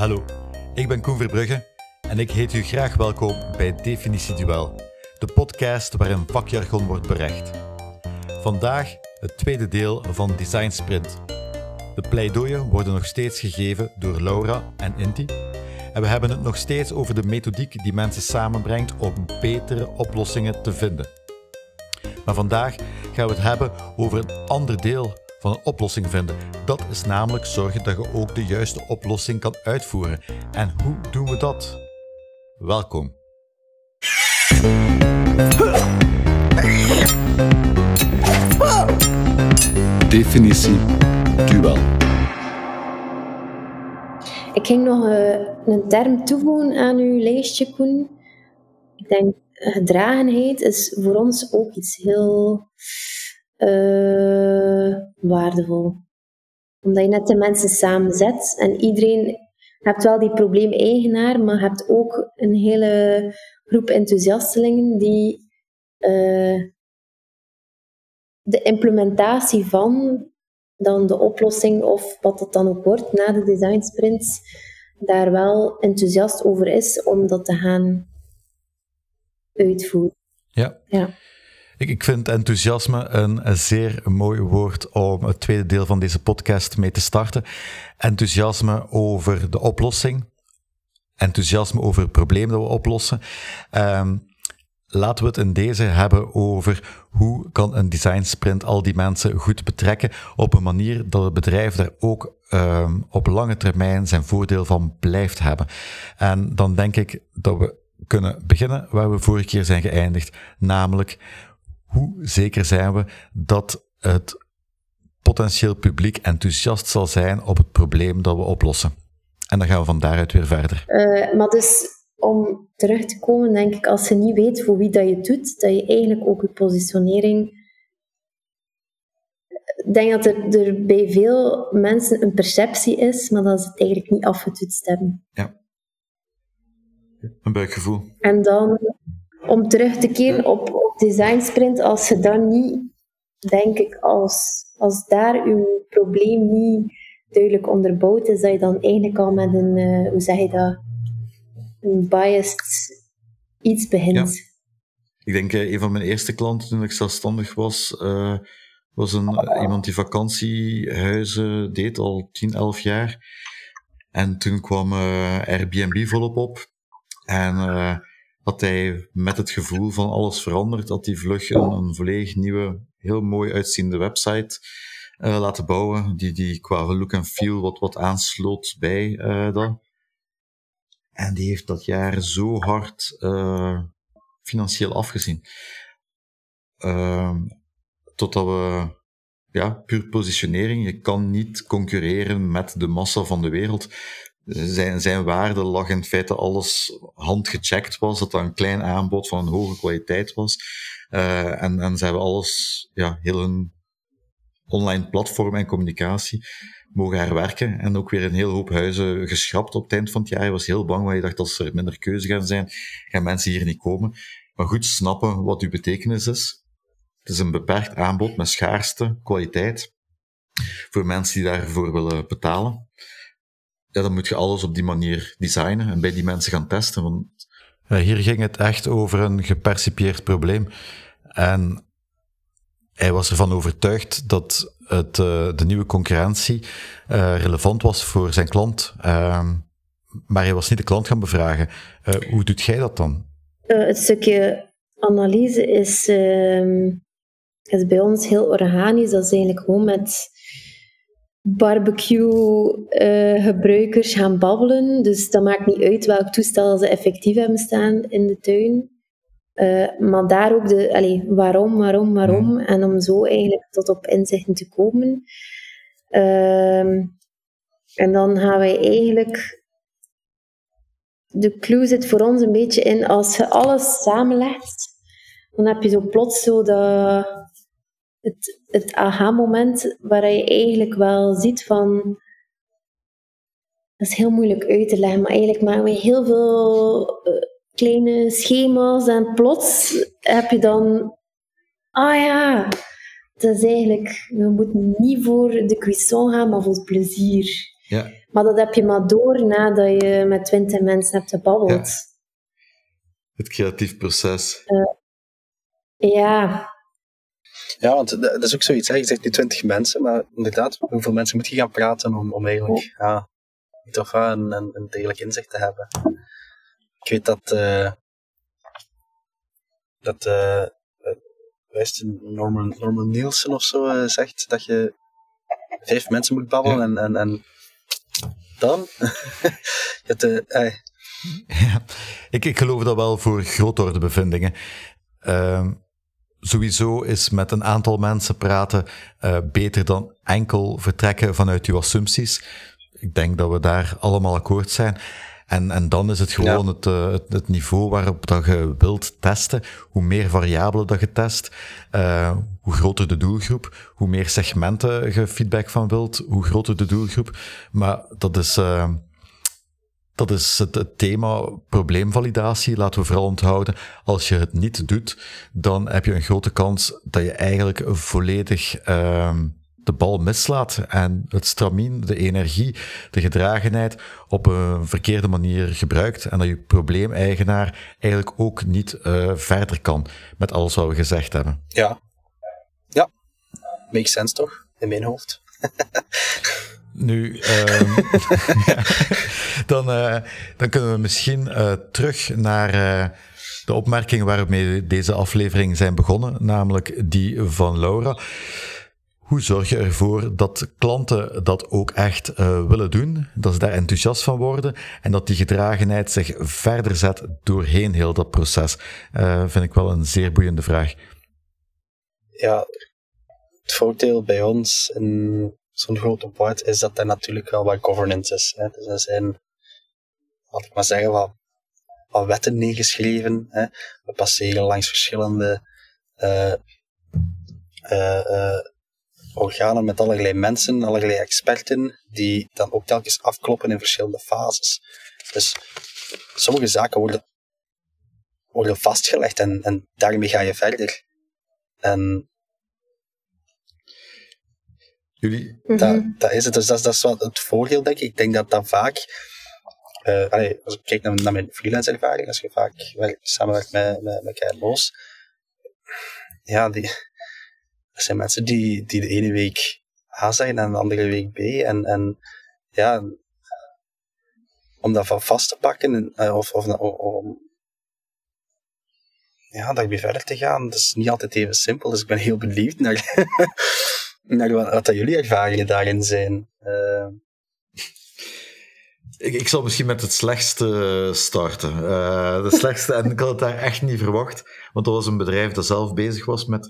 Hallo, ik ben Koen Verbrugge en ik heet u graag welkom bij Definitie Duel, de podcast waarin vakjargon wordt berecht. Vandaag het tweede deel van Design Sprint. De pleidooien worden nog steeds gegeven door Laura en Inti. En we hebben het nog steeds over de methodiek die mensen samenbrengt om betere oplossingen te vinden. Maar vandaag gaan we het hebben over een ander deel van een oplossing vinden. Dat is namelijk zorgen dat je ook de juiste oplossing kan uitvoeren. En hoe doen we dat? Welkom. Definitie duel. Ik ging nog eh, een term toevoegen aan uw lijstje, Koen. Ik denk, gedragenheid is voor ons ook iets heel uh, waardevol. Omdat je net de mensen samenzet en iedereen hebt wel die probleemeigenaar, maar je hebt ook een hele groep enthousiastelingen die uh, de implementatie van dan de oplossing of wat het dan ook wordt na de design sprints, daar wel enthousiast over is om dat te gaan uitvoeren. Ja. ja. Ik, vind enthousiasme een, zeer mooi woord om het tweede deel van deze podcast mee te starten. Enthousiasme over de oplossing. Enthousiasme over het probleem dat we oplossen. Um, laten we het in deze hebben over hoe kan een design sprint al die mensen goed betrekken op een manier dat het bedrijf daar ook um, op lange termijn zijn voordeel van blijft hebben. En dan denk ik dat we kunnen beginnen waar we vorige keer zijn geëindigd, namelijk hoe zeker zijn we dat het potentieel publiek enthousiast zal zijn op het probleem dat we oplossen? En dan gaan we van daaruit weer verder. Uh, maar dus om terug te komen, denk ik, als je niet weet voor wie dat je doet, dat je eigenlijk ook je positionering. Ik denk dat er, er bij veel mensen een perceptie is, maar dat ze het eigenlijk niet afgetoetst hebben. Ja. Een buikgevoel. En dan, om terug te keren op design sprint, als je dan niet, denk ik, als, als daar je probleem niet duidelijk onderbouwd is, dat je dan eigenlijk al met een, uh, hoe zeg je dat, een biased iets begint. Ja. Ik denk, uh, een van mijn eerste klanten toen ik zelfstandig was, uh, was een, iemand die vakantiehuizen deed al 10, 11 jaar. En toen kwam Airbnb volop op. En had hij met het gevoel van alles veranderd, dat hij vlug een, een volledig nieuwe, heel mooi uitziende website uh, laten bouwen, die, die qua look en feel wat, wat aansloot bij uh, dat. En die heeft dat jaar zo hard uh, financieel afgezien. totdat we, ja, puur positionering, je kan niet concurreren met de massa van de wereld zijn, zijn waarde lag in feite alles handgecheckt was, dat dat een klein aanbod van een hoge kwaliteit was. Uh, en, en ze hebben alles, ja, heel een online platform en communicatie mogen herwerken. En ook weer een heel hoop huizen geschrapt op het eind van het jaar. Je was heel bang, want je dacht als er minder keuze gaan zijn, gaan mensen hier niet komen. Maar goed snappen wat uw betekenis is. Het is een beperkt aanbod met schaarste kwaliteit voor mensen die daarvoor willen betalen ja, dan moet je alles op die manier designen en bij die mensen gaan testen. Want... hier ging het echt over een gepercipieerd probleem. En hij was ervan overtuigd dat het, uh, de nieuwe concurrentie uh, relevant was voor zijn klant. Uh, maar hij was niet de klant gaan bevragen. Eh, hoe doet jij dat dan? het stukje analyse is, ehm, is bij ons heel organisch. Dat is eigenlijk gewoon met barbecue-gebruikers gaan babbelen. Dus dat maakt niet uit welk toestel ze effectief hebben staan in de tuin. Uh, maar daar ook de, allez, waarom, waarom, waarom. En om zo eigenlijk tot op inzichten te komen. Uh, en dan gaan wij eigenlijk. De clue zit voor ons een beetje in als je alles samenlegt, dan heb je zo plots zo dat het, het aha-moment waar je eigenlijk wel ziet van. Dat is heel moeilijk uit te leggen, maar eigenlijk maken we heel veel uh, kleine schema's en plots heb je dan. Ah ja, dat is eigenlijk. We moeten niet voor de cuisson gaan, maar voor het plezier. Ja. Maar dat heb je maar door nadat je met twintig mensen hebt gebabbeld. Ja. Het creatief proces. Ja, Ja, want dat is ook zoiets. Hè. Je zegt nu twintig mensen, maar inderdaad, hoeveel mensen moet je gaan praten om, om eigenlijk ja, toch wel een, een, een degelijk inzicht te hebben. Ik weet dat, eh dat eh, eh, het, Norman, Norman Nielsen of zo eh, zegt dat je vijf mensen moet babbelen Ja. en, en, en dan? je hebt, eh, eh, Ja, ik, ik geloof dat wel voor grootorde bevindingen. Ehm, sowieso is met een aantal mensen praten eh, beter dan enkel vertrekken vanuit uw assumpties. Ik denk dat we daar allemaal akkoord zijn. En, en dan is het gewoon het, eh, het, het niveau waarop dat je wilt testen. Hoe meer variabelen dat je test, eh, hoe groter de doelgroep, hoe meer segmenten je feedback van wilt, hoe groter de doelgroep. Maar dat is, dat is het, thema probleemvalidatie. Laten we vooral onthouden. Als je het niet doet, dan heb je een grote kans dat je eigenlijk volledig ehm, de bal mislaat. En het stramien, de energie, de gedragenheid op een verkeerde manier gebruikt. En dat je probleemeigenaar eigenlijk ook niet eh, verder kan met alles wat we gezegd hebben. ja. Ja, makes sense toch? In mijn hoofd. Nu, ehm, dan, eh, dan kunnen we misschien eh, terug naar eh, de opmerking waarmee deze aflevering zijn begonnen, namelijk die van Laura. Hoe zorg je ervoor dat klanten dat ook echt willen doen, dat ze daar enthousiast van worden en dat die gedragenheid zich verder zet doorheen heel dat proces? Vind ik wel een zeer boeiende vraag. ja, het voordeel bij ons in zo'n grote board is dat er natuurlijk wel wat governance is. Hè. Dus er zijn, laat ik maar zeggen, wat, wat wetten neergeschreven. Hè. We passeren langs verschillende eh, eh, eh, organen met allerlei mensen, allerlei experten, die dan ook telkens afkloppen in verschillende fases. Dus sommige zaken worden, worden vastgelegd en, en daarmee ga je verder. En Jullie, Mhm. dat, dat is het. Dus dat, is- dat is wel het voordeel, denk ik. Ik denk dat dat vaak... eh, allee, als ik kijk naar, naar mijn freelance ervaring, als je vaak werkt, samenwerkt met, met, met ja, die, zijn mensen die, die de ene week A zijn en de andere week B. En, en ja, om dat van vast te pakken, eh, of, of, of om ja, daarmee verder te gaan, dat is niet altijd even simpel. Dus ik ben heel benieuwd naar, naar wat, wat dat jullie ervaringen daarin zijn. Eh, Ik, ik zal misschien met het slechtste starten. Eh, de slechtste, en ik had het daar echt niet verwacht, want dat was een bedrijf dat zelf bezig was met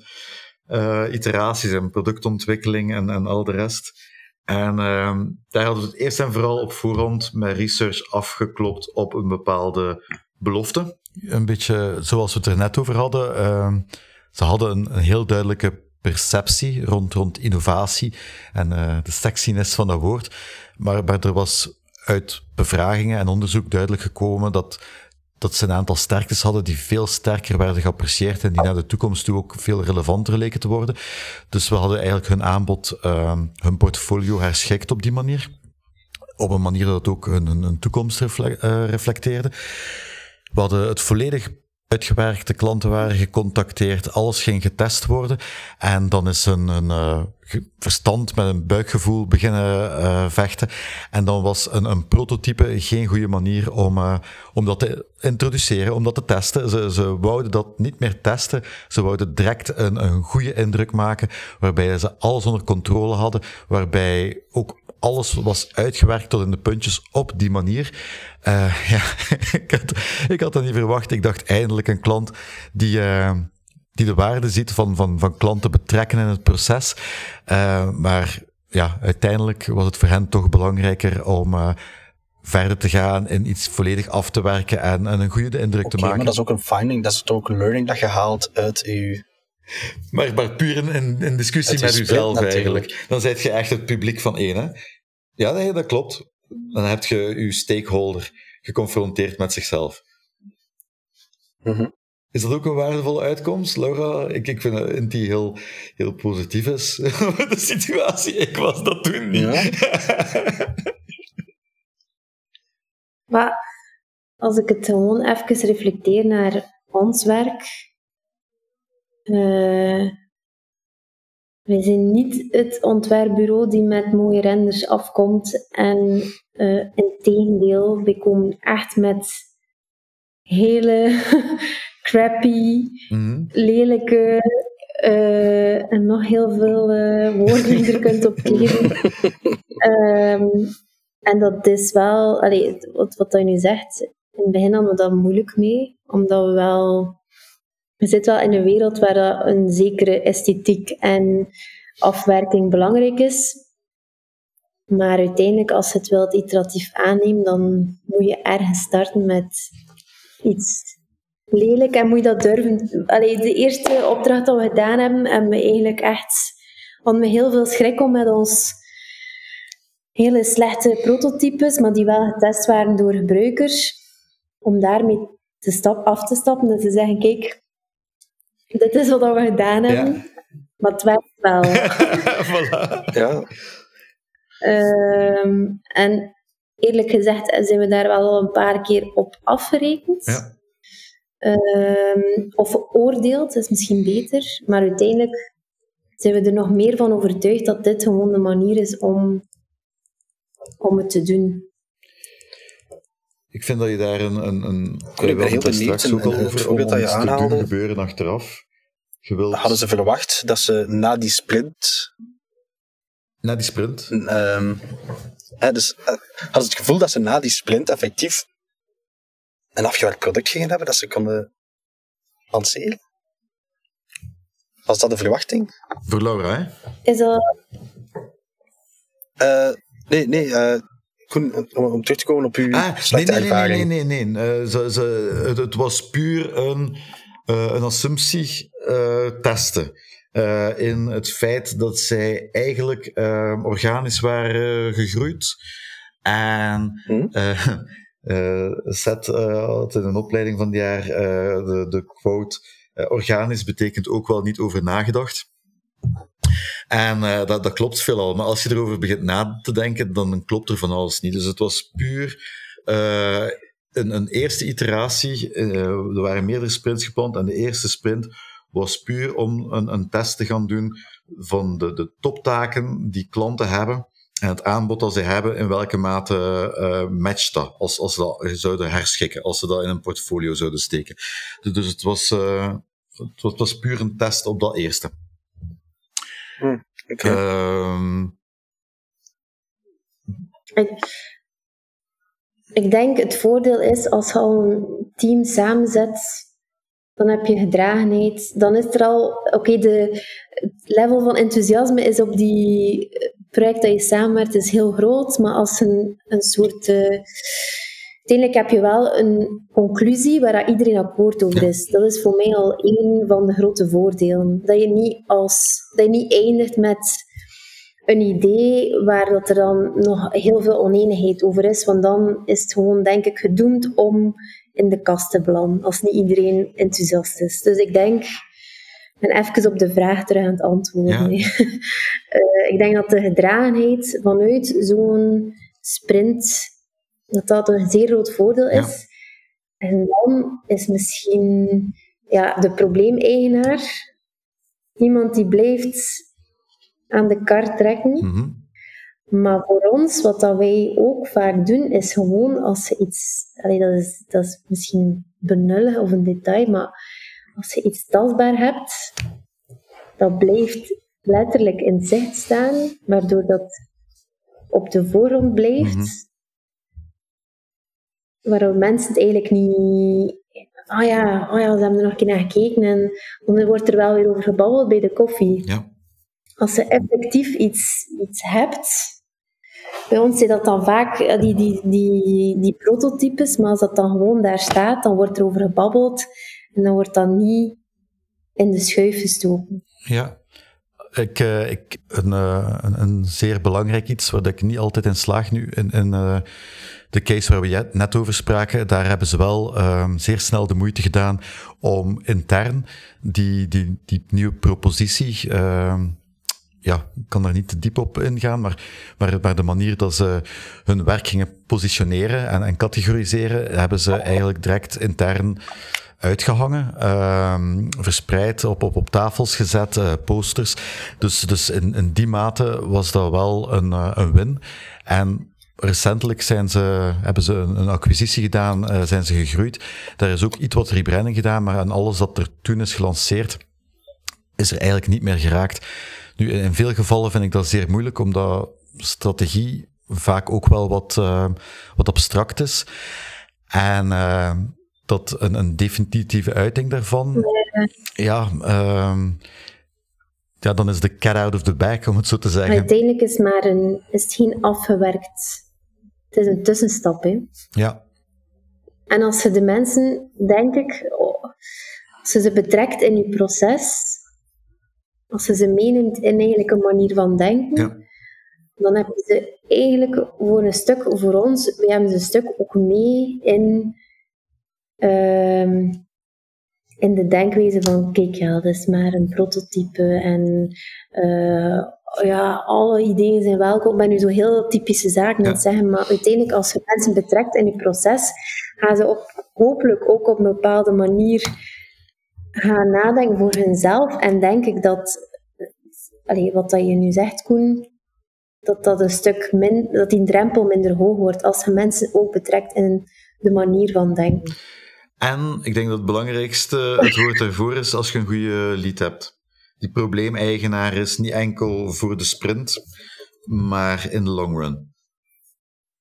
eh, iteraties en productontwikkeling en, en al de rest. En ehm, daar hadden we het eerst en vooral op voorhand met research afgeklopt op een bepaalde belofte. Een beetje zoals we het er net over hadden. ehm, ze hadden een, een heel duidelijke perceptie rond, rond innovatie en eh, de sexiness van dat woord. Maar, er was uit bevragingen en onderzoek duidelijk gekomen dat, dat ze een aantal sterktes hadden die veel sterker werden geapprecieerd en die naar de toekomst toe ook veel relevanter leken te worden. Dus we hadden eigenlijk hun aanbod, ehm, hun portfolio herschikt op die manier. Op een manier dat ook hun, toekomst eh, reflecteerde. We hadden het volledig uitgewerkte klanten waren gecontacteerd, alles ging getest worden. En dan is een, een eh, verstand met een buikgevoel beginnen eh, vechten. En dan was een, een prototype geen goede manier om, eh, om dat te introduceren, om dat te testen. Ze, ze wouden dat niet meer testen. Ze wouden direct een, een goede indruk maken, waarbij ze alles onder controle hadden, waarbij ook alles was uitgewerkt tot in de puntjes op die manier. Eh, ja, ik, had, ik had dat niet verwacht. Ik dacht eindelijk een klant die, eh, die de waarde ziet van, van, van klanten betrekken in het proces. Eh, maar ja, uiteindelijk was het voor hen toch belangrijker om verder te gaan en iets volledig af te werken en, en een goede indruk te maken. maar dat is ook een finding, dat is ook een learning dat je haalt uit je... Maar, maar puur in, in, in discussie Het met natuurlijk. eigenlijk. Dan zijt je echt het publiek van één, hè? Ja, nee, dat klopt. Dan heb je je stakeholder geconfronteerd met zichzelf. Mhm. Is dat ook een waardevolle uitkomst, Laura? Ik, ik vind dat die heel, heel positief is. de situatie, ik was dat toen niet. Maar als ik het gewoon even reflecteer naar ons werk. Uh, wij zijn niet het ontwerpbureau die met mooie renders afkomt. En uh, in tegendeel, wij komen echt met hele crappy, mm lelijke uh, en nog heel veel uh, woorden die je er kunt op geven. um, en dat is wel, allee, wat, wat je nu zegt, in het begin hadden we dat moeilijk mee, omdat we wel we zitten wel in een wereld waar een zekere esthetiek en afwerking belangrijk is. Maar uiteindelijk, als je het wilt iteratief aannemen, dan moet je ergens starten met iets lelijk en moet je dat durven. Allee, de eerste opdracht dat we gedaan hebben, hebben we eigenlijk echt hadden we heel veel schrik om met ons hele slechte prototypes, maar die wel getest waren door gebruikers, om daarmee te stap, af te stappen en te zeggen, kijk, dit is wat we gedaan hebben, ja. maar het werkt wel. voilà. Ja. Um, en eerlijk gezegd zijn we daar wel al een paar keer op afgerekend. Ja. Um, of oordeeld, is misschien beter. Maar uiteindelijk zijn we er nog meer van overtuigd dat dit gewoon de manier is om, om het te doen. Ik vind dat je daar een... een, een ik ben heel benieuwd. ook al een, over om dat je aanhaalde. gebeuren achteraf. Wilt... Hadden ze verwacht dat ze na die sprint... Na die sprint? Um, hè, dus, uh, hadden ze het gevoel dat ze na die sprint effectief een afgewerkt product gingen hebben dat ze konden lanceren? Was dat de verwachting? Voor Laura, hè? Is dat... Uh, nee, nee. Uh, Om, om, terug te komen op uw ah, slechte nee, nee, ervaring. Nee, nee, nee. nee. Ze, ze, het, het, was puur een, een assumptie testen. in het feit dat zij eigenlijk organisch waren gegroeid. En? Uh, Seth had in een opleiding van het jaar de, de quote: organisch betekent ook wel niet over nagedacht. En dat, dat klopt veelal, maar als je erover begint na te denken, dan klopt er van alles niet. Dus het was puur een, een, eerste iteratie. er waren meerdere sprints gepland en de eerste sprint was puur om een, een test te gaan doen van de, de toptaken die klanten hebben en het aanbod dat ze hebben, in welke mate uh, matcht dat, als, als ze dat zouden herschikken, als ze dat in een portfolio zouden steken. Dus, dus het, was, uh, het, was, het was puur een test op dat eerste. Hm, okay. uh, ik, ik denk het voordeel is als je al een team samenzet, dan heb je gedragenheid. Dan is er al, oké, okay, de het level van enthousiasme is op die project dat je samenwerkt is heel groot, maar als een, een soort. Uh, uiteindelijk heb je wel een conclusie waar iedereen akkoord over is. Dat is voor mij al een van de grote voordelen. Dat je niet, als, dat je niet eindigt met een idee waar dat er dan nog heel veel oneenigheid over is, want dan is het gewoon, denk ik, gedoemd om in de kast te belanden, als niet iedereen enthousiast is. Dus ik denk, ik ben even op de vraag terug aan het antwoorden. Ja. uh, ik denk dat de gedragenheid vanuit zo'n sprint, dat dat een zeer groot voordeel is. Ja. En dan is misschien ja, de probleemeigenaar iemand die blijft aan de kar trekken. Mm -hmm. Maar voor ons, wat dat wij ook vaak doen, is gewoon als je iets... Allee, dat, is, dat is misschien benullig of een detail, maar als je iets tastbaar hebt, dat blijft letterlijk in zicht staan, waardoor dat op de voorgrond blijft, Mhm. Waardoor mensen het eigenlijk niet... Oh ja, oh ja, ze hebben er nog een keer naar gekeken en dan wordt er wel weer over gebabbeld bij de koffie. Ja. Als je effectief iets, iets hebt, bij ons zijn dat dan vaak eh, die, die, die, die prototypes, maar als dat dan gewoon daar staat, dan wordt er over gebabbeld en dan wordt dat niet in de schuif gestoken. Ja. Ik, uh, ik, een, uh, een, een, zeer belangrijk iets waar ik niet altijd in slaag nu, in, in de case waar we net over spraken, daar hebben ze wel um, zeer snel de moeite gedaan om intern die, die, die nieuwe propositie ja, ik kan daar niet te diep op ingaan, maar, maar, maar de manier dat ze hun werk gingen positioneren en, en categoriseren, hebben ze eigenlijk direct intern uitgehangen, uh, verspreid, op, op, op tafels gezet, uh, posters. Dus, dus in, in die mate was dat wel een, uh, een win. En recentelijk zijn ze, hebben ze een, een acquisitie gedaan, uh, zijn ze gegroeid. Daar is ook iets wat rebranding gedaan, maar aan alles dat er toen is gelanceerd, is er eigenlijk niet meer geraakt. Nu, in veel gevallen vind ik dat zeer moeilijk, omdat strategie vaak ook wel wat, wat abstract is. En dat een, een definitieve uiting daarvan, ja, um, ja, dan is de cat out of the bag, om het zo te zeggen. uiteindelijk is, maar een, is het geen afgewerkt. Het is een tussenstap. Hè? Ja. En als je de mensen, denk ik, als je ze betrekt in je proces, als je ze meeneemt in eigenlijk een manier van denken, ja. dan heb je ze eigenlijk voor een stuk, voor ons, we hebben ze een stuk ook mee in um, in de denkwijze van, kijk, ja, dat is maar een prototype en uh, ja, alle ideeën zijn welkom. Ik ben nu zo heel typische zaken aan het zeggen, maar uiteindelijk als je mensen betrekt in je proces, gaan ze op, hopelijk ook op een bepaalde manier gaan nadenken voor hunzelf. En denk ik dat, wat dat je nu zegt, Koen, dat dat een stuk min, dat die drempel minder hoog wordt als je mensen ook betrekt in de manier van denken. En ik denk dat het belangrijkste het woord ervoor is als je een goede lead hebt. Die probleemeigenaar is niet enkel voor de sprint, maar in de long run.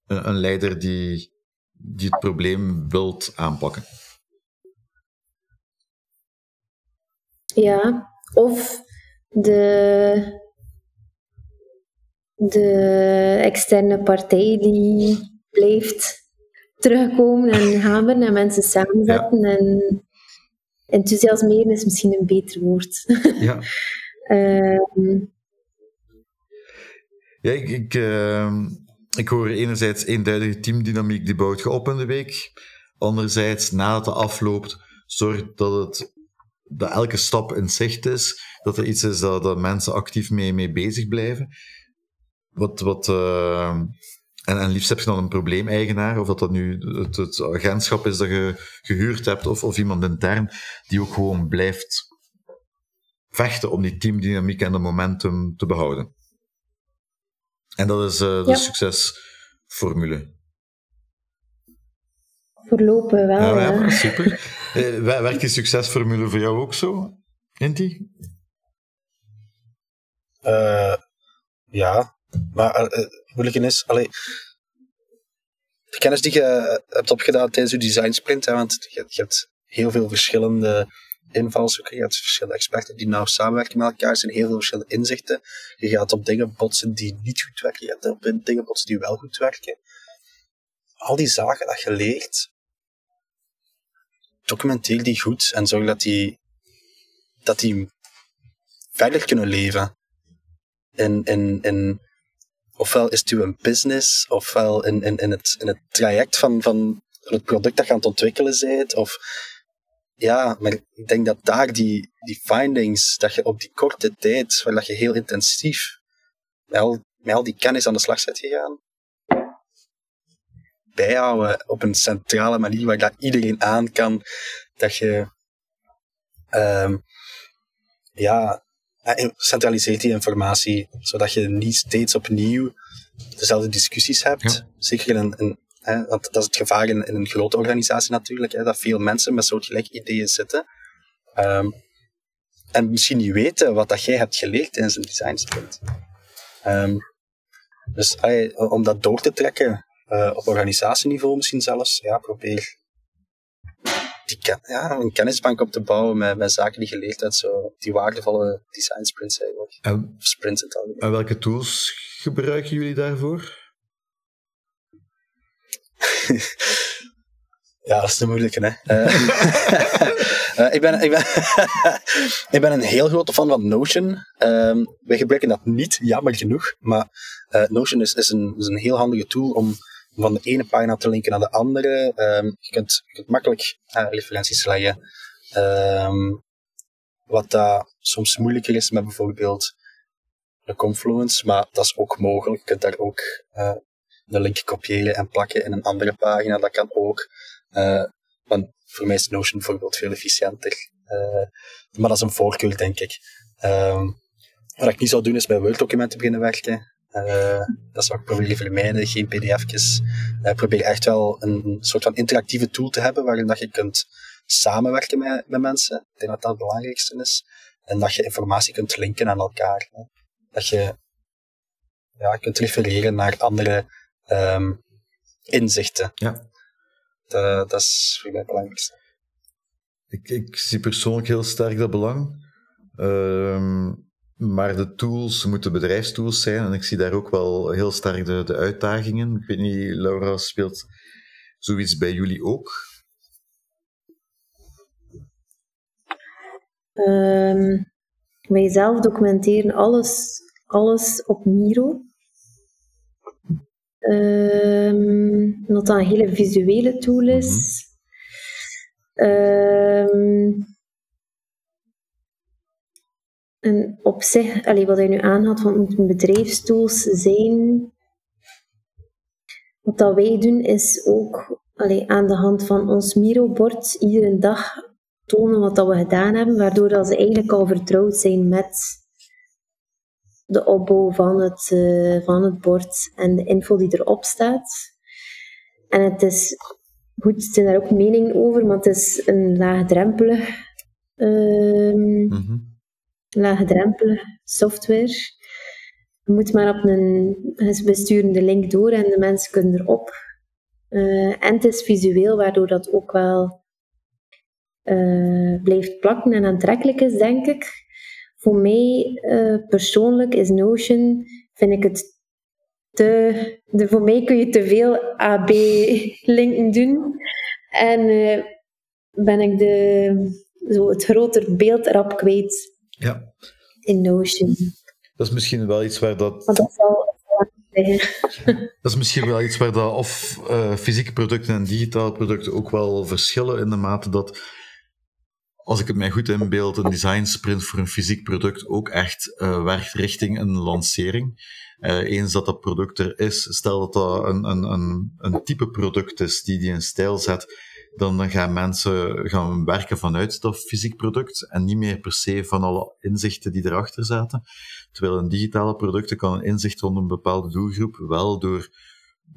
Een, een leider die, die het probleem wilt aanpakken. Ja, of de, de externe partij die blijft terugkomen en hameren en mensen samenzetten. Ja. En enthousiasmeren is misschien een beter woord. Ja. uh, ja, ik, ik, uh, ik hoor enerzijds eenduidige teamdynamiek die bouwt je op in de week. Anderzijds, nadat het afloopt, zorg dat, het, dat elke stap in zicht is. Dat er iets is dat, dat mensen actief mee, mee bezig blijven. Wat, wat uh, en, en liefst heb je dan een probleemeigenaar, of dat dat nu het, het, agentschap is dat je gehuurd hebt, of, of iemand intern, die ook gewoon blijft vechten om die teamdynamiek en de momentum te behouden. En dat is uh, de Ja. succesformule. voorlopen wel. Ja, ja, ja. maar super. Eh, wer- Werkt die succesformule voor jou ook zo, Inti? Eh, ja, maar eh, moeilijke is, de kennis die je hebt opgedaan tijdens je design sprint, hè, want je, je hebt heel veel verschillende invalshoeken, je hebt verschillende experten die nauw samenwerken met elkaar, er zijn heel veel verschillende inzichten. Je gaat op dingen botsen die niet goed werken, je gaat op dingen botsen die wel goed werken. Al die zaken dat je leert, documenteer die goed en zorg dat die, dat die verder kunnen leven in, in, in ofwel is het uw business, ofwel in, in, in, het, in het traject van, van het product dat je aan het ontwikkelen bent, of ja, maar ik denk dat daar die, die findings, dat je op die korte tijd, waar dat je heel intensief met al, die kennis aan de slag bent gegaan, bijhouden op een centrale manier waar dat iedereen aan kan, dat je ehm, ja, centraliseert die informatie, zodat je niet steeds opnieuw dezelfde discussies hebt. Ja. Zeker in een, een hè, want dat is het gevaar in, in een grote organisatie natuurlijk, hè, dat veel mensen met soortgelijke ideeën zitten. Ehm, en misschien niet weten wat dat jij hebt geleerd tijdens een design sprint. Ehm, dus om dat door te trekken, eh, op organisatieniveau misschien zelfs, ja, probeer die ja, een kennisbank op te bouwen met, met zaken die geleerd hebt, zo, die waardevolle design sprints eigenlijk. En, Of sprints in het algemeen. en welke tools gebruiken jullie daarvoor? Ja, dat is de moeilijke, hè. Eh, eh, ik, ben, ik, ben ik ben een heel grote fan van Notion. Ehm, wij gebruiken dat niet, jammer genoeg. Maar eh, Notion is, is, een, is een heel handige tool om van de ene pagina te linken naar de andere. Ehm, je, kunt, makkelijk eh, referenties leggen. Ehm, wat dat soms moeilijker is met bijvoorbeeld een Confluence, maar dat is ook mogelijk. Je kunt daar ook uh, de link kopiëren en plakken in een andere pagina. Dat kan ook. Uh, want voor mij is Notion bijvoorbeeld veel efficiënter. Maar dat is een voorkeur, denk ik. Uh, wat ik niet zou doen, is met Word-documenten beginnen werken. Uh, dat is wat ik probeer te vermijden, geen pdf'tjes. Uh, probeer echt wel een soort van interactieve tool te hebben waarin dat je kunt samenwerken met, met mensen. Ik denk dat dat het belangrijkste is. En dat je informatie kunt linken aan elkaar. Hè. Dat je ja, kunt refereren naar andere um, inzichten. Ja. Dat, dat is voor mij het belangrijkste. Ik, ik zie persoonlijk heel sterk dat belang. Uh, maar de tools moeten bedrijfstools zijn en ik zie daar ook wel heel sterk de, de uitdagingen. Ik weet niet, Laura, speelt zoiets bij jullie ook? Um, wij zelf documenteren alles, alles op Miro. Um, dat dat een hele visuele tool is. Mm -hmm. En op zich, wat hij nu aanhaalt, van moeten bedrijfstools zijn. Wat dat wij doen is ook allee, aan de hand van ons Miro-bord iedere dag tonen wat dat we gedaan hebben, waardoor dat ze eigenlijk al vertrouwd zijn met de opbouw van het, uh, van het bord en de info die erop staat. En het is, goed, er zijn daar ook meningen over, maar het is een laagdrempelig uh, laagdrempelige software. Je moet maar op een... We link door en de mensen kunnen erop. Uh, en het is visueel, waardoor dat ook wel uh, blijft plakken en aantrekkelijk is, denk ik. Voor mij uh, persoonlijk is Notion, vind ik het te... De, voor mij kun je te veel AB-linken doen. En ben ik de, zo het groter beeld erop kwijt. Ja. In Notion. Dat is misschien wel iets waar dat. Want dat zal dat is misschien wel iets waar dat of uh, fysieke producten en digitale producten ook wel verschillen in de mate dat, als ik het mij goed inbeeld, een design sprint voor een fysiek product ook echt uh, werkt richting een lancering. Uh, eens dat dat product er is, stel dat dat een, een, een, een type product is die die in stijl zet, dan gaan mensen gaan werken vanuit dat fysiek product en niet meer per se van alle inzichten die erachter zaten. Terwijl een digitale product kan een inzicht rond een bepaalde doelgroep wel door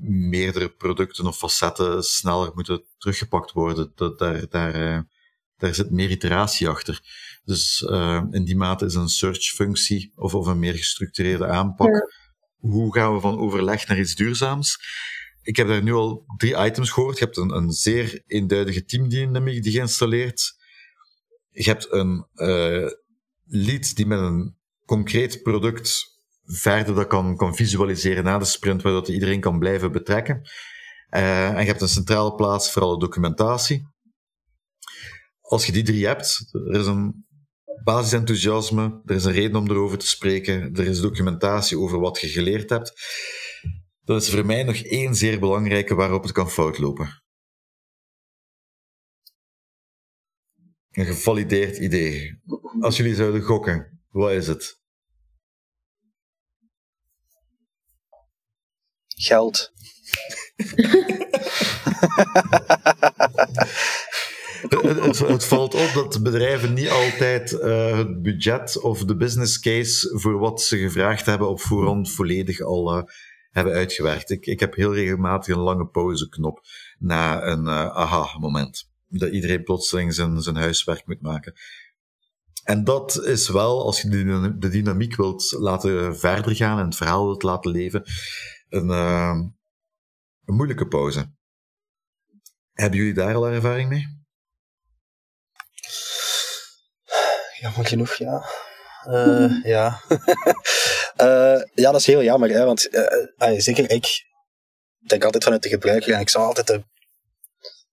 meerdere producten of facetten sneller moeten teruggepakt worden. Dat, daar, daar, uh, daar zit meer iteratie achter. Dus uh, in die mate is een search-functie of, of een meer gestructureerde aanpak. Hoe gaan we van overleg naar iets duurzaams? Ik heb daar nu al drie items gehoord. Je hebt een, een zeer eenduidige teamdynamiek die geïnstalleerd. Je hebt een uh, lead die met een concreet product verder dat kan, kan visualiseren na de sprint, waardoor iedereen kan blijven betrekken. Uh, en je hebt een centrale plaats voor alle documentatie. Als je die drie hebt, er is een basisenthousiasme, er is een reden om erover te spreken, er is documentatie over wat je geleerd hebt. Dat is voor mij nog één zeer belangrijke waarop het kan fout lopen. Een gevalideerd idee. Als jullie zouden gokken, wat is het? Geld. het, het, valt op dat bedrijven niet altijd uh, het budget of de business case voor wat ze gevraagd hebben op voorhand volledig al uh, hebben uitgewerkt. Ik, ik heb heel regelmatig een lange pauzeknop na een uh, aha-moment. Dat iedereen plotseling zijn, zijn huiswerk moet maken. En dat is wel, als je de, de dynamiek wilt laten verder gaan en het verhaal wilt laten leven, een, uh, een moeilijke pauze. Hebben jullie daar al ervaring mee? Jammer genoeg, ja. Uh, ja. uh, ja, dat is heel jammer, hè, want uh, zeker ik denk altijd vanuit de gebruiker en ik zou altijd de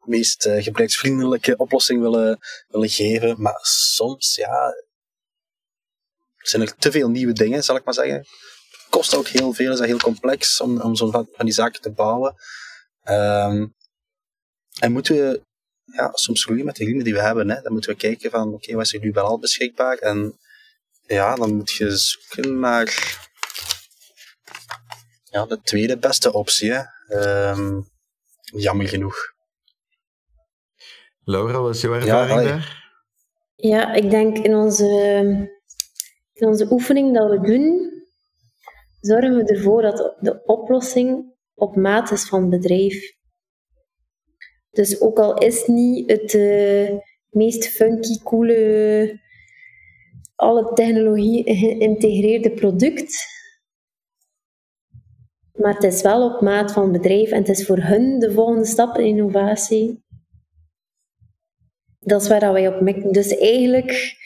meest gebruiksvriendelijke oplossing willen, willen geven, maar soms, ja, zijn er te veel nieuwe dingen, zal ik maar zeggen. Het kost ook heel veel, is dat heel complex om, om zo'n van, van die zaken te bouwen. Um, en moeten we ja, soms groeien met de groeien die we hebben. Hè. Dan moeten we kijken van, oké, wat is er nu wel al beschikbaar? En ja, dan moet je zoeken naar ja, de tweede beste optie. Hè. Ehm, jammer genoeg. Laura, wat is jouw ervaring daar? Ja, ik denk in onze, in onze oefening dat we doen, zorgen we ervoor dat de oplossing op maat is van het bedrijf. Dus ook al is het niet het eh, meest funky, coole, alle technologie geïntegreerde product, maar het is wel op maat van het bedrijf en het is voor hun de volgende stap in innovatie. Dat is waar dat wij op mikken. Dus eigenlijk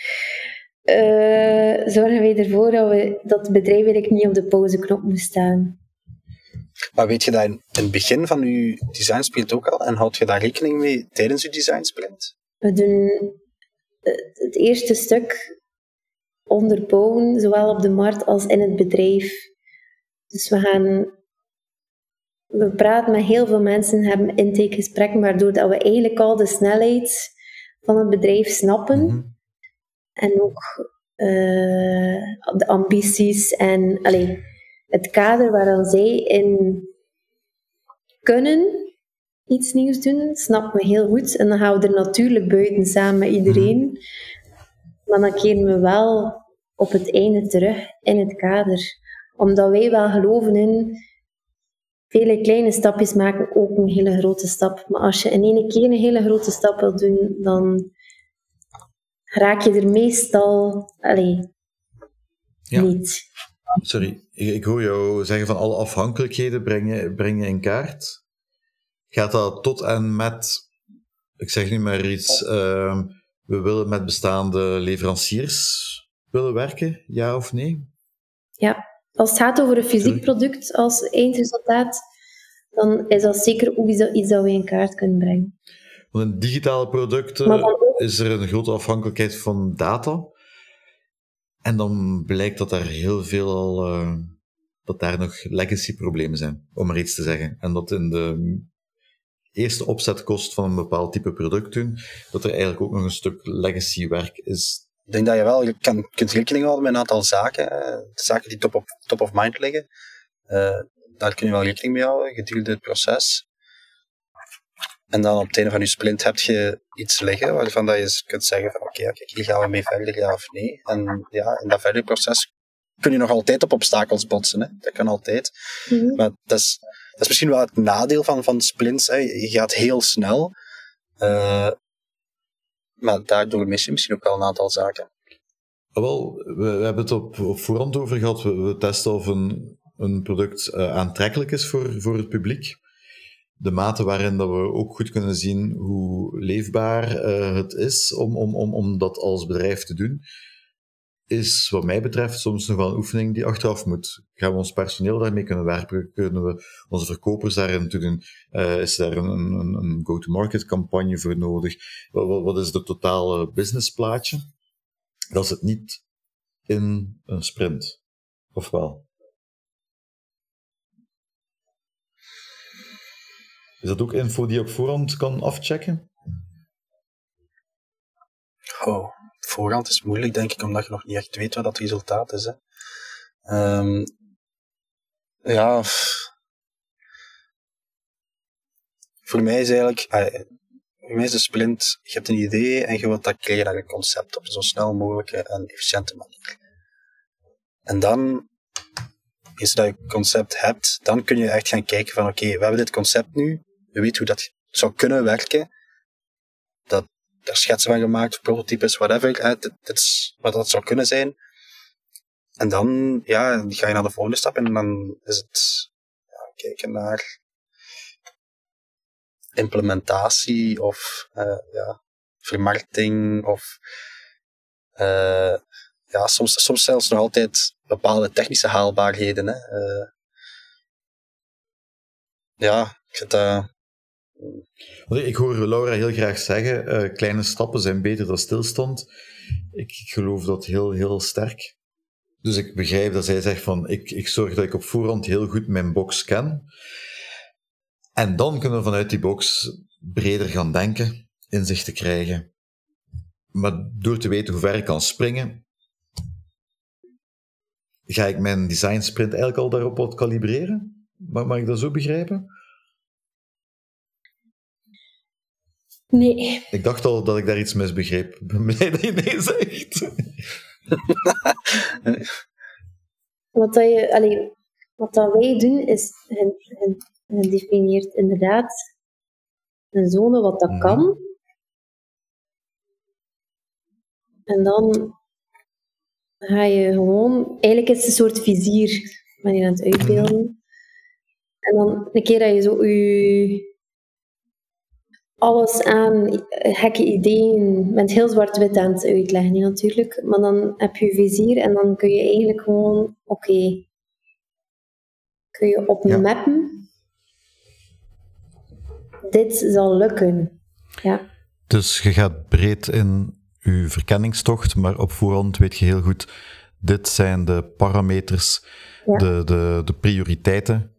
eh, zorgen wij ervoor dat, we, dat het bedrijf eigenlijk niet op de pauzeknop moet staan. Maar weet je dat in, het begin van je design sprint ook al? En houd je daar rekening mee tijdens je design sprint? We doen eh, het eerste stuk onderbouwen, zowel op de markt als in het bedrijf. Dus we gaan... We praten met heel veel mensen, hebben intakegesprekken, waardoor dat we eigenlijk al de snelheid van het bedrijf snappen. Mhm. En ook eh, de ambities en allee, het kader waarin zij in kunnen iets nieuws doen, snappen we heel goed. En dan gaan we er natuurlijk buiten samen met iedereen. Maar dan keren we wel op het einde terug in het kader. Omdat wij wel geloven in vele kleine stapjes maken ook een hele grote stap. Maar als je in één keer een hele grote stap wil doen, dan raak je er meestal allee, Ja. niet. Sorry, ik, ik hoor jou zeggen van alle afhankelijkheden brengen, brengen in kaart. Gaat dat tot en met, ik zeg nu maar iets, ehm, we willen met bestaande leveranciers willen werken, ja of nee? Ja, als het gaat over een fysiek product als eindresultaat, dan is dat zeker ook iets dat, we in kaart kunnen brengen. Want in digitale producten ook- is er een grote afhankelijkheid van data. En dan blijkt dat er heel veel al, eh, dat daar nog legacy problemen zijn, om maar iets te zeggen. En dat in de eerste opzetkost van een bepaald type product doen, dat er eigenlijk ook nog een stuk legacy werk is. Ik denk dat je wel je kan, kunt rekening houden met een aantal zaken. eh, zaken die top of, top of mind liggen. Eh, daar kun je wel rekening mee houden gedurende het proces. En dan op het einde van je sprint heb je iets liggen waarvan dat je kunt zeggen van oké, kijk, hier gaan we mee verder, ja of nee. En ja, in dat verdere proces kun je nog altijd op obstakels botsen. Hè. Dat kan altijd. Mhm. Maar dat is, dat is misschien wel het nadeel van, van sprints. Hè. Je gaat heel snel. eh, maar daardoor mis je misschien ook wel een aantal zaken. Ah, Wel, we, we hebben het op, op voorhand over gehad. We, we testen of een, een product eh, aantrekkelijk is voor, voor het publiek. De mate waarin dat we ook goed kunnen zien hoe leefbaar eh, het is om, om, om, om dat als bedrijf te doen, is wat mij betreft soms nog wel een oefening die achteraf moet. Gaan we ons personeel daarmee kunnen werken? Kunnen we onze verkopers daarin doen? Eh, is daar een, een, een go-to-market campagne voor nodig? Wat, wat, is het totale businessplaatje? Dat is het niet in een sprint. Of wel? Is dat ook info die je op voorhand kan afchecken? Oh, voorhand is moeilijk, denk ik, omdat je nog niet echt weet wat dat resultaat is. Hè. Ehm, ja, voor mij is eigenlijk, voor mij is de sprint, je hebt een idee en je wilt dat creëren naar een concept op zo snel mogelijke en efficiënte manier. En dan, eens dat je concept hebt, dan kun je echt gaan kijken van oké, we hebben dit concept nu, we weten hoe dat zou kunnen werken, dat daar schetsen van gemaakt, prototypes, whatever. Hè, dit, dit is wat dat zou kunnen zijn. En dan ja, ga je naar de volgende stap en dan is het ja, kijken naar implementatie of eh, ja, vermarkting of eh, ja, soms, soms zelfs nog altijd bepaalde technische haalbaarheden. Hè. Eh, ja, ik vind dat ik hoor Laura heel graag zeggen, eh, kleine stappen zijn beter dan stilstand. Ik, geloof dat heel, heel sterk. Dus ik begrijp dat zij zegt van, ik, ik zorg dat ik op voorhand heel goed mijn box ken. En dan kunnen we vanuit die box breder gaan denken, inzicht te krijgen. Maar door te weten hoe ver ik kan springen, ga ik mijn design sprint eigenlijk al daarop wat kalibreren? Mag ik dat zo begrijpen? Nee. Ik dacht al dat ik daar iets misbegreep. Ben blij dat je nee zegt. Wat, dat je, allee, wat dat wij doen, is je definieert inderdaad een zone wat dat Mhm. kan. En dan ga je gewoon... Eigenlijk is het een soort vizier, ben je aan het uitbeelden. En dan een keer dat je zo je alles aan gekke ideeën met heel zwart-wit aan het uitleggen, natuurlijk. Maar dan heb je je vizier en dan kun je eigenlijk gewoon, oké, kun je op Ja. mappen. Dit zal lukken. Ja. Dus je gaat breed in je verkenningstocht, maar op voorhand weet je heel goed, dit zijn de parameters, Ja. de, de, de prioriteiten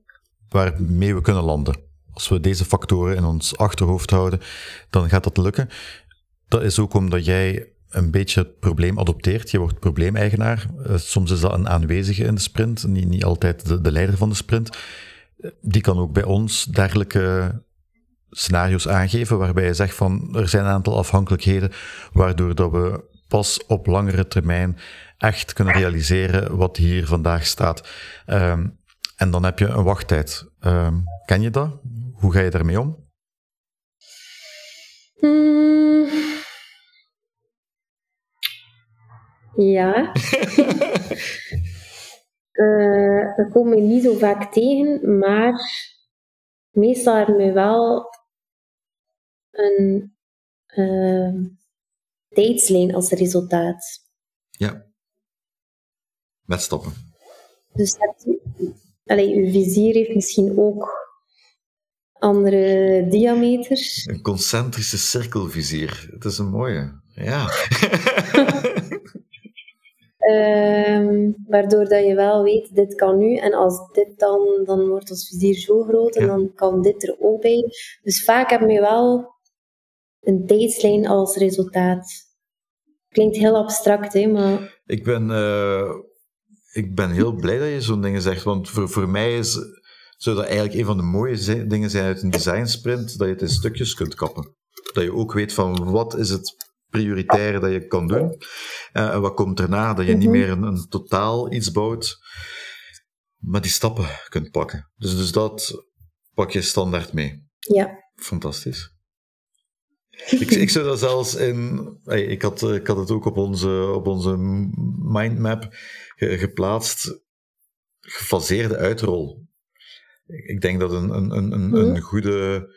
waarmee we kunnen landen. Als we deze factoren in ons achterhoofd houden, dan gaat dat lukken. Dat is ook omdat jij een beetje het probleem adopteert. Je wordt probleemeigenaar. Eh, Soms is dat een aanwezige in de sprint, niet, niet altijd de, de leider van de sprint. Eh, Die kan ook bij ons dergelijke scenario's aangeven waarbij je zegt van er zijn een aantal afhankelijkheden waardoor dat we pas op langere termijn echt kunnen realiseren wat hier vandaag staat. Ehm, en dan heb je een wachttijd. Ehm, ken je dat? Hoe ga je daarmee om? Hmm. Ja. Eh, dat kom je niet zo vaak tegen, maar meestal hebben we wel een eh, tijdslijn als resultaat. Ja. Met stappen. Dus u, allee, uw vizier heeft misschien ook andere diameters. Een concentrische cirkelvizier. Het is een mooie. Ja. Ehm, waardoor dat je wel weet, dit kan nu. En als dit dan, dan wordt ons vizier zo groot en Ja. dan kan dit er ook bij. Dus vaak hebben we wel een tijdslijn als resultaat. Klinkt heel abstract, hè, maar Ik ben, eh, ik ben heel blij dat je zo'n dingen zegt, want voor, voor mij is, zou dat eigenlijk een van de mooie dingen zijn uit een design sprint, dat je het in stukjes kunt kappen. Dat je ook weet van wat is het prioritaire dat je kan doen eh, en wat komt erna, dat je niet Mhm. meer een, een totaal iets bouwt, maar die stappen kunt pakken. Dus, dus dat pak je standaard mee. ja. Fantastisch. ik, ik zou dat zelfs in. Ik had, ik had het ook op onze, op onze mindmap ge- geplaatst. Gefaseerde uitrol. Ik denk dat een, een, een, een, een Mhm. goede,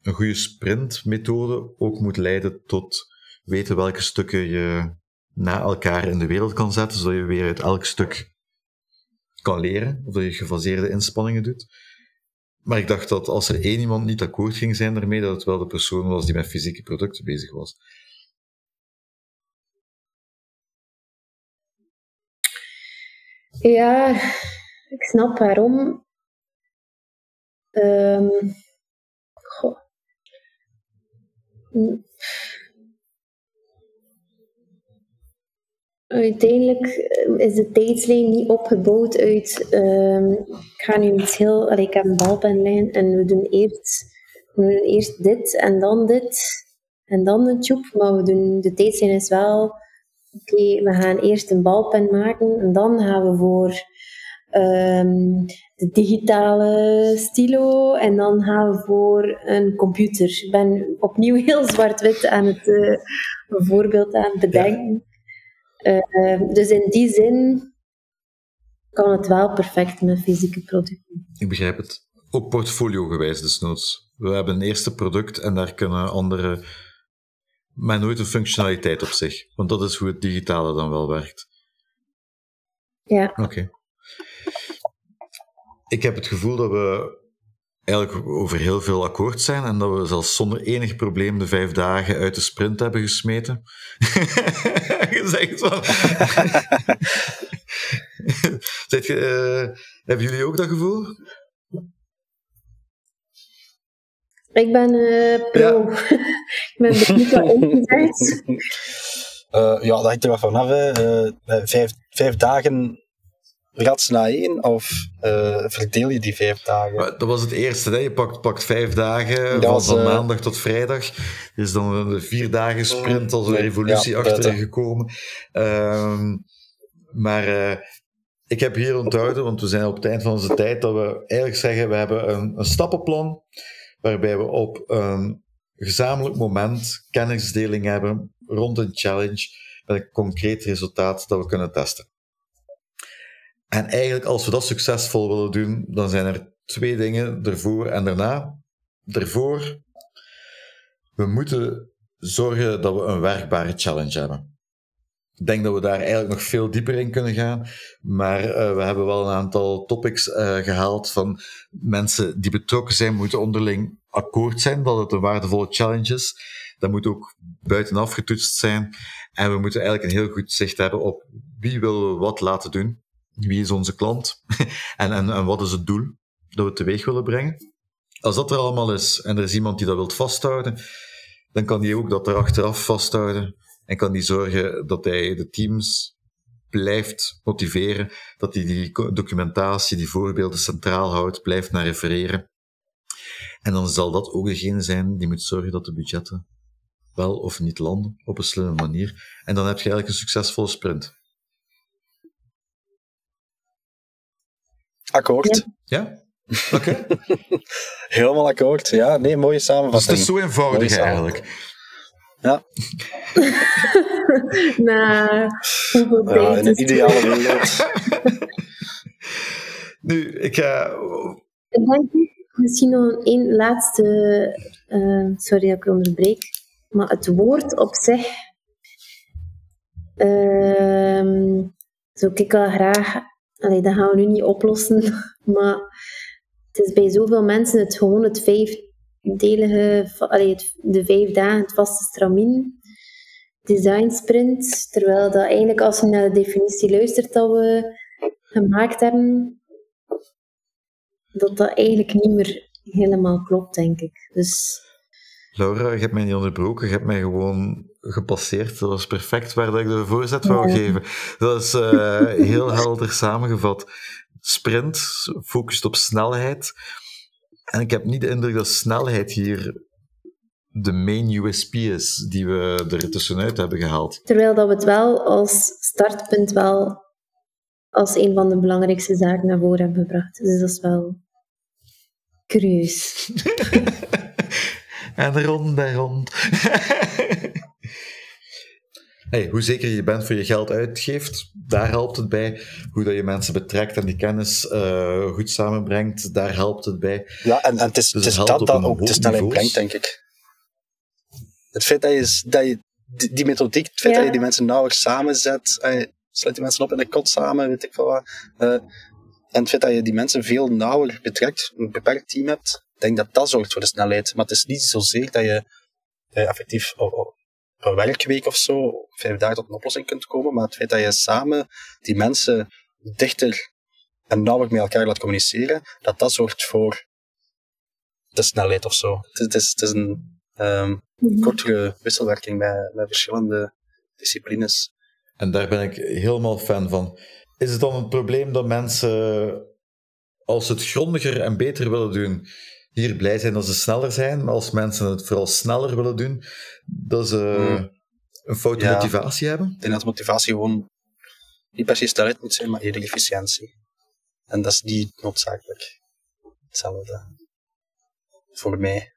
een goede sprintmethode ook moet leiden tot weten welke stukken je na elkaar in de wereld kan zetten, zodat je weer uit elk stuk kan leren, of dat je gefaseerde inspanningen doet. Maar ik dacht dat als er één iemand niet akkoord ging zijn daarmee, dat het wel de persoon was die met fysieke producten bezig was. Ja, ik snap waarom. Ehm, goh. Hm. Uiteindelijk eh, is de tijdslijn niet opgebouwd uit. ehm, ik ga nu iets heel. ik heb een balpenlijn en we doen eerst, we doen eerst dit en dan dit en dan een tube. Maar we doen, de tijdslijn is wel. Oké, we gaan eerst een balpen maken en dan gaan we voor ehm, de digitale stilo en dan gaan we voor een computer. Ik ben opnieuw heel zwart-wit aan het eh, een voorbeeld aan het bedenken. Eh, dus in die zin kan het wel perfect met fysieke producten. Ik begrijp het. Ook portfolio-gewijs desnoods. We hebben een eerste product en daar kunnen andere... Maar nooit een functionaliteit op zich. Want dat is hoe het digitale dan wel werkt. Ja, Oké. Ik heb het gevoel dat we eigenlijk over heel veel akkoord zijn en dat we zelfs zonder enig probleem de vijf dagen uit de sprint hebben gesmeten. Gezegd van... Je, eh, hebben jullie ook dat gevoel? ik ben eh, pro. ik ben benieuwd wat. Eh, ja, dat hangt er wat vanaf. vijf, vijf dagen rats na één, of uh, verdeel je die vijf dagen? Dat was het eerste. Hè? Je pakt, pakt vijf dagen, Dat van, was, eh, maandag tot vrijdag. Is dan een vier dagen sprint als een Nee, revolutie ja, achter buiten. gekomen. Ehm, maar eh, ik heb hier onthouden, want we zijn op het eind van onze tijd, dat we eigenlijk zeggen, we hebben een, een stappenplan waarbij we op een gezamenlijk moment kennisdeling hebben rond een challenge met een concreet resultaat dat we kunnen testen. En eigenlijk, als we dat succesvol willen doen, dan zijn er twee dingen ervoor en daarna. Ervoor, we moeten zorgen dat we een werkbare challenge hebben. Ik denk dat we daar eigenlijk nog veel dieper in kunnen gaan, maar eh, we hebben wel een aantal topics eh, gehaald van mensen die betrokken zijn, moeten onderling akkoord zijn dat het een waardevolle challenge is. Dat moet ook buitenaf getoetst zijn. En we moeten eigenlijk een heel goed zicht hebben op wie willen we wat laten doen. Wie is onze klant? en, en, en wat is het doel dat we teweeg willen brengen? Als dat er allemaal is en er is iemand die dat wilt vasthouden, dan kan die ook dat er achteraf vasthouden en kan die zorgen dat hij de teams blijft motiveren, dat hij die documentatie, die voorbeelden centraal houdt, blijft naar refereren. En dan zal dat ook degene zijn die moet zorgen dat de budgetten wel of niet landen op een slimme manier. En dan heb je eigenlijk een succesvolle sprint. Akkoord. Ja? Oké. Helemaal akkoord. Ja, nee, mooie Dus het samenvatting. is zo eenvoudig eigenlijk. Ja, Na hoeveel ja, tijd in een ideale wereld. Nu, ik ga... Ik denk misschien nog één laatste. eh, sorry dat ik onderbreek. Maar het woord op zich. ehm zou ik wel graag. Allee, dat gaan we nu niet oplossen. Maar het is bij zoveel mensen het gewoon het vijfdelige. Allee, het, de vijf dagen, het vaste stramien. Design sprint. Terwijl dat eigenlijk, als je naar de definitie luistert dat we gemaakt hebben, dat dat eigenlijk niet meer helemaal klopt, denk ik. Dus Laura, je hebt mij niet onderbroken, je hebt mij gewoon gepasseerd. Dat was perfect waar dat ik de voorzet wou Ja. geven. Dat is eh, heel helder samengevat. Sprint focust op snelheid. En ik heb niet de indruk dat snelheid hier de main USP is die we er tussenuit hebben gehaald. terwijl dat we het wel als startpunt wel als een van de belangrijkste zaken naar voren hebben gebracht. Dus dat is wel curieus. en rond en rond. hey, hoe zeker je bent voor je geld uitgeeft, daar helpt het bij. Hoe dat je mensen betrekt en die kennis eh, goed samenbrengt, daar helpt het bij. Ja, en, en het is, Dus het is het dat een ook de hoog snelheid brengt, denk ik. Het feit dat je, dat je die, die methodiek, het feit Ja. dat je die mensen nauwelijks samenzet, en je sluit die mensen op in een kot samen, weet ik veel wat. eh, en het feit dat je die mensen veel nauwer betrekt, een beperkt team hebt, denk dat dat zorgt voor de snelheid. Maar het is niet zozeer dat je eh, effectief een werkweek of zo, vijf dagen tot een oplossing kunt komen, maar het feit dat je samen die mensen dichter en nauwer met elkaar laat communiceren, dat dat zorgt voor de snelheid of zo. Het is, het is, het is een ehm, Mhm. kortere wisselwerking met, met verschillende disciplines. En daar ben ik helemaal fan van. Is het dan een probleem dat mensen, als ze het grondiger en beter willen doen, hier blij zijn dat ze sneller zijn, maar als mensen het vooral sneller willen doen, dat ze Hmm. een foute Ja. motivatie hebben? Ik denk dat motivatie gewoon niet per se snelheid moet zijn, maar eerder efficiëntie. En dat is niet noodzakelijk hetzelfde. Voor mij.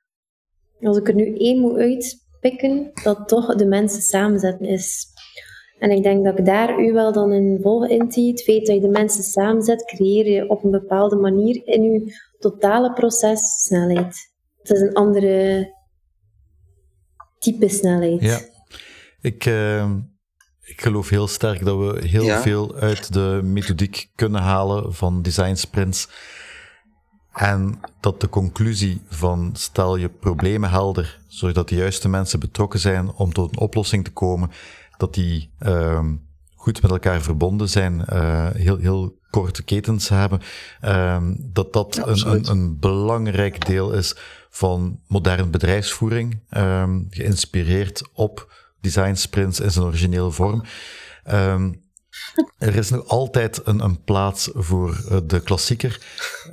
Als ik er nu één moet uitpikken, dat toch de mensen samenzetten is. En ik denk dat ik daar u wel dan in volg in zie. Het feit dat je de mensen samenzet, creëer je op een bepaalde manier in je totale proces snelheid. Het is een andere type snelheid. Ja. Ik, eh, ik geloof heel sterk dat we heel Ja. veel uit de methodiek kunnen halen van design sprints. En dat de conclusie van stel je problemen helder, zodat de juiste mensen betrokken zijn om tot een oplossing te komen, dat die ehm, goed met elkaar verbonden zijn, eh, heel, heel korte ketens hebben, ehm, dat dat Ja, een, een, een belangrijk deel is van moderne bedrijfsvoering, ehm, geïnspireerd op design sprints in zijn originele vorm. Ehm, Er is nog altijd een, een plaats voor uh, de klassieker.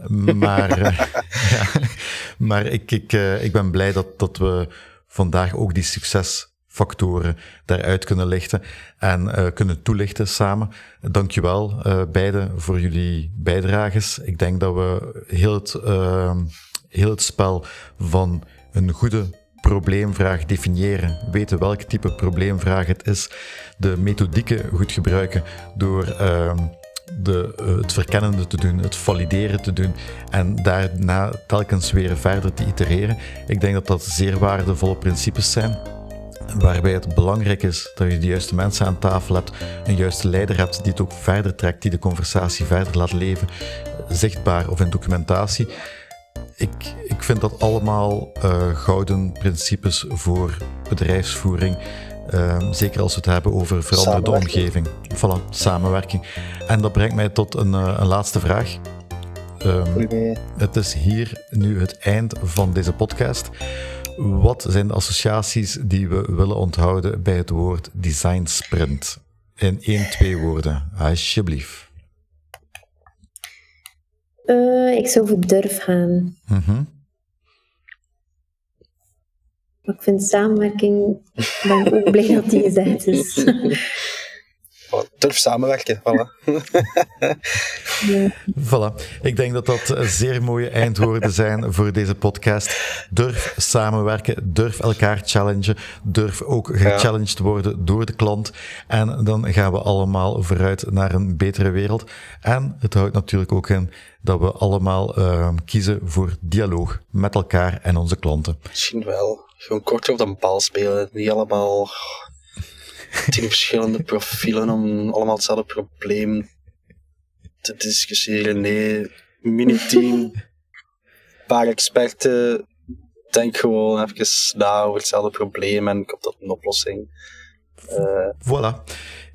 Maar, uh, ja, maar ik, ik, uh, ik ben blij dat, dat we vandaag ook die succesfactoren daaruit kunnen lichten en kunnen toelichten samen. Dankjewel beiden voor jullie bijdrages. Ik denk dat we heel het, heel het spel van een goede probleemvraag definiëren, weten welk type probleemvraag het is, de methodieken goed gebruiken door uh, de, uh, het verkennende te doen, het valideren te doen en daarna telkens weer verder te itereren. Ik denk dat dat zeer waardevolle principes zijn. Waarbij het belangrijk is dat je de juiste mensen aan tafel hebt, een juiste leider hebt die het ook verder trekt, die de conversatie verder laat leven, zichtbaar of in documentatie ik, ik vind dat allemaal uh, gouden principes voor bedrijfsvoering. Uh, zeker als we het hebben over veranderde omgeving. Voilà, samenwerking. En dat brengt mij tot een, uh, een laatste vraag. Um, het is hier nu het eind van deze podcast. Wat zijn de associaties die we willen onthouden bij het woord design sprint? In één, twee woorden, alsjeblieft. Uh, ik zou voor durf gaan. Maar ik vind samenwerking, ben ik ook blij dat die gezegd is. Durf samenwerken, voilà. Voilà. Ik denk dat dat zeer mooie eindwoorden zijn voor deze podcast. Durf samenwerken, durf elkaar challengen, durf ook gechallenged worden door de klant. En dan gaan we allemaal vooruit naar een betere wereld. En het houdt natuurlijk ook in dat we allemaal uh, kiezen voor dialoog met elkaar en onze klanten. Misschien wel. Gewoon kort op een bal spelen. Niet allemaal tien verschillende profielen om allemaal hetzelfde probleem te discussiëren. Nee, mini-team, paar experten. Denk gewoon even na over hetzelfde probleem en komt tot een oplossing. Uh, voilà.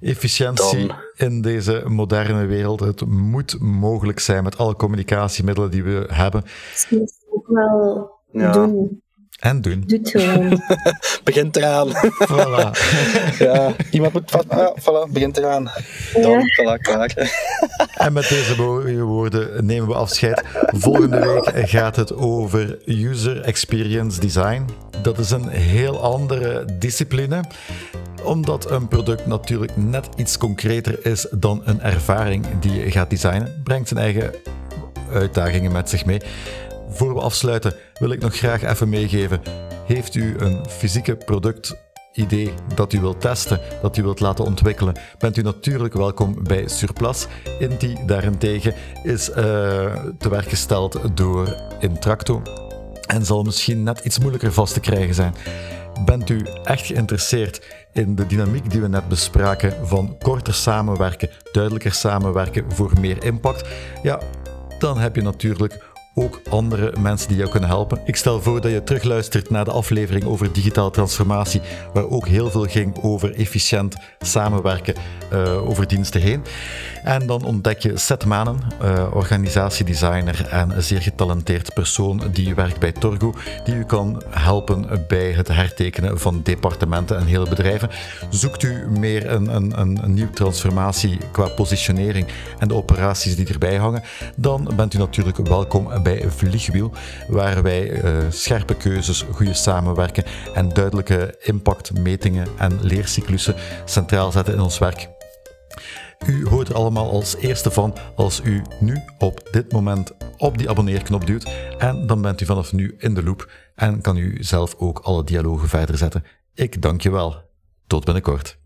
Efficiëntie dan... in deze moderne wereld. Het moet mogelijk zijn met alle communicatiemiddelen die we hebben. Misschien ook wel ja. doen. En doen. Doet gewoon. begint eraan. Voilà. ja, iemand moet vast... Ah, voilà, begint eraan. Dan, ja. voilà, klaar. en met deze woorden nemen we afscheid. Volgende week gaat het over User Experience Design. Dat is een heel andere discipline omdat een product natuurlijk net iets concreter is dan een ervaring die je gaat designen, brengt zijn eigen uitdagingen met zich mee. Voor we afsluiten wil ik nog graag even meegeven. Heeft u een fysieke product idee dat u wilt testen, dat u wilt laten ontwikkelen, bent u natuurlijk welkom bij Surplus. Inti daarentegen is uh, te werk gesteld door Intracto en zal misschien net iets moeilijker vast te krijgen zijn. Bent u echt geïnteresseerd in de dynamiek die we net bespraken van korter samenwerken, duidelijker samenwerken voor meer impact? Ja, dan heb je natuurlijk ook andere mensen die jou kunnen helpen. Ik stel voor dat je terugluistert naar de aflevering over digitale transformatie, waar ook heel veel ging over efficiënt samenwerken uh, over diensten heen. En dan ontdek je Seth Manen, uh, organisatiedesigner en een zeer getalenteerd persoon die werkt bij Torgo, die u kan helpen bij het hertekenen van departementen en hele bedrijven. Zoekt u meer een, een, een, een nieuwe transformatie qua positionering en de operaties die erbij hangen, dan bent u natuurlijk welkom bij Vliegwiel, waar wij uh, scherpe keuzes, goede samenwerken en duidelijke impactmetingen en leercyclussen centraal zetten in ons werk. U hoort er allemaal als eerste van als u nu op dit moment op die abonneerknop duwt. En dan bent u vanaf nu in de loop en kan u zelf ook alle dialogen verder zetten. Ik dank je wel. Tot binnenkort.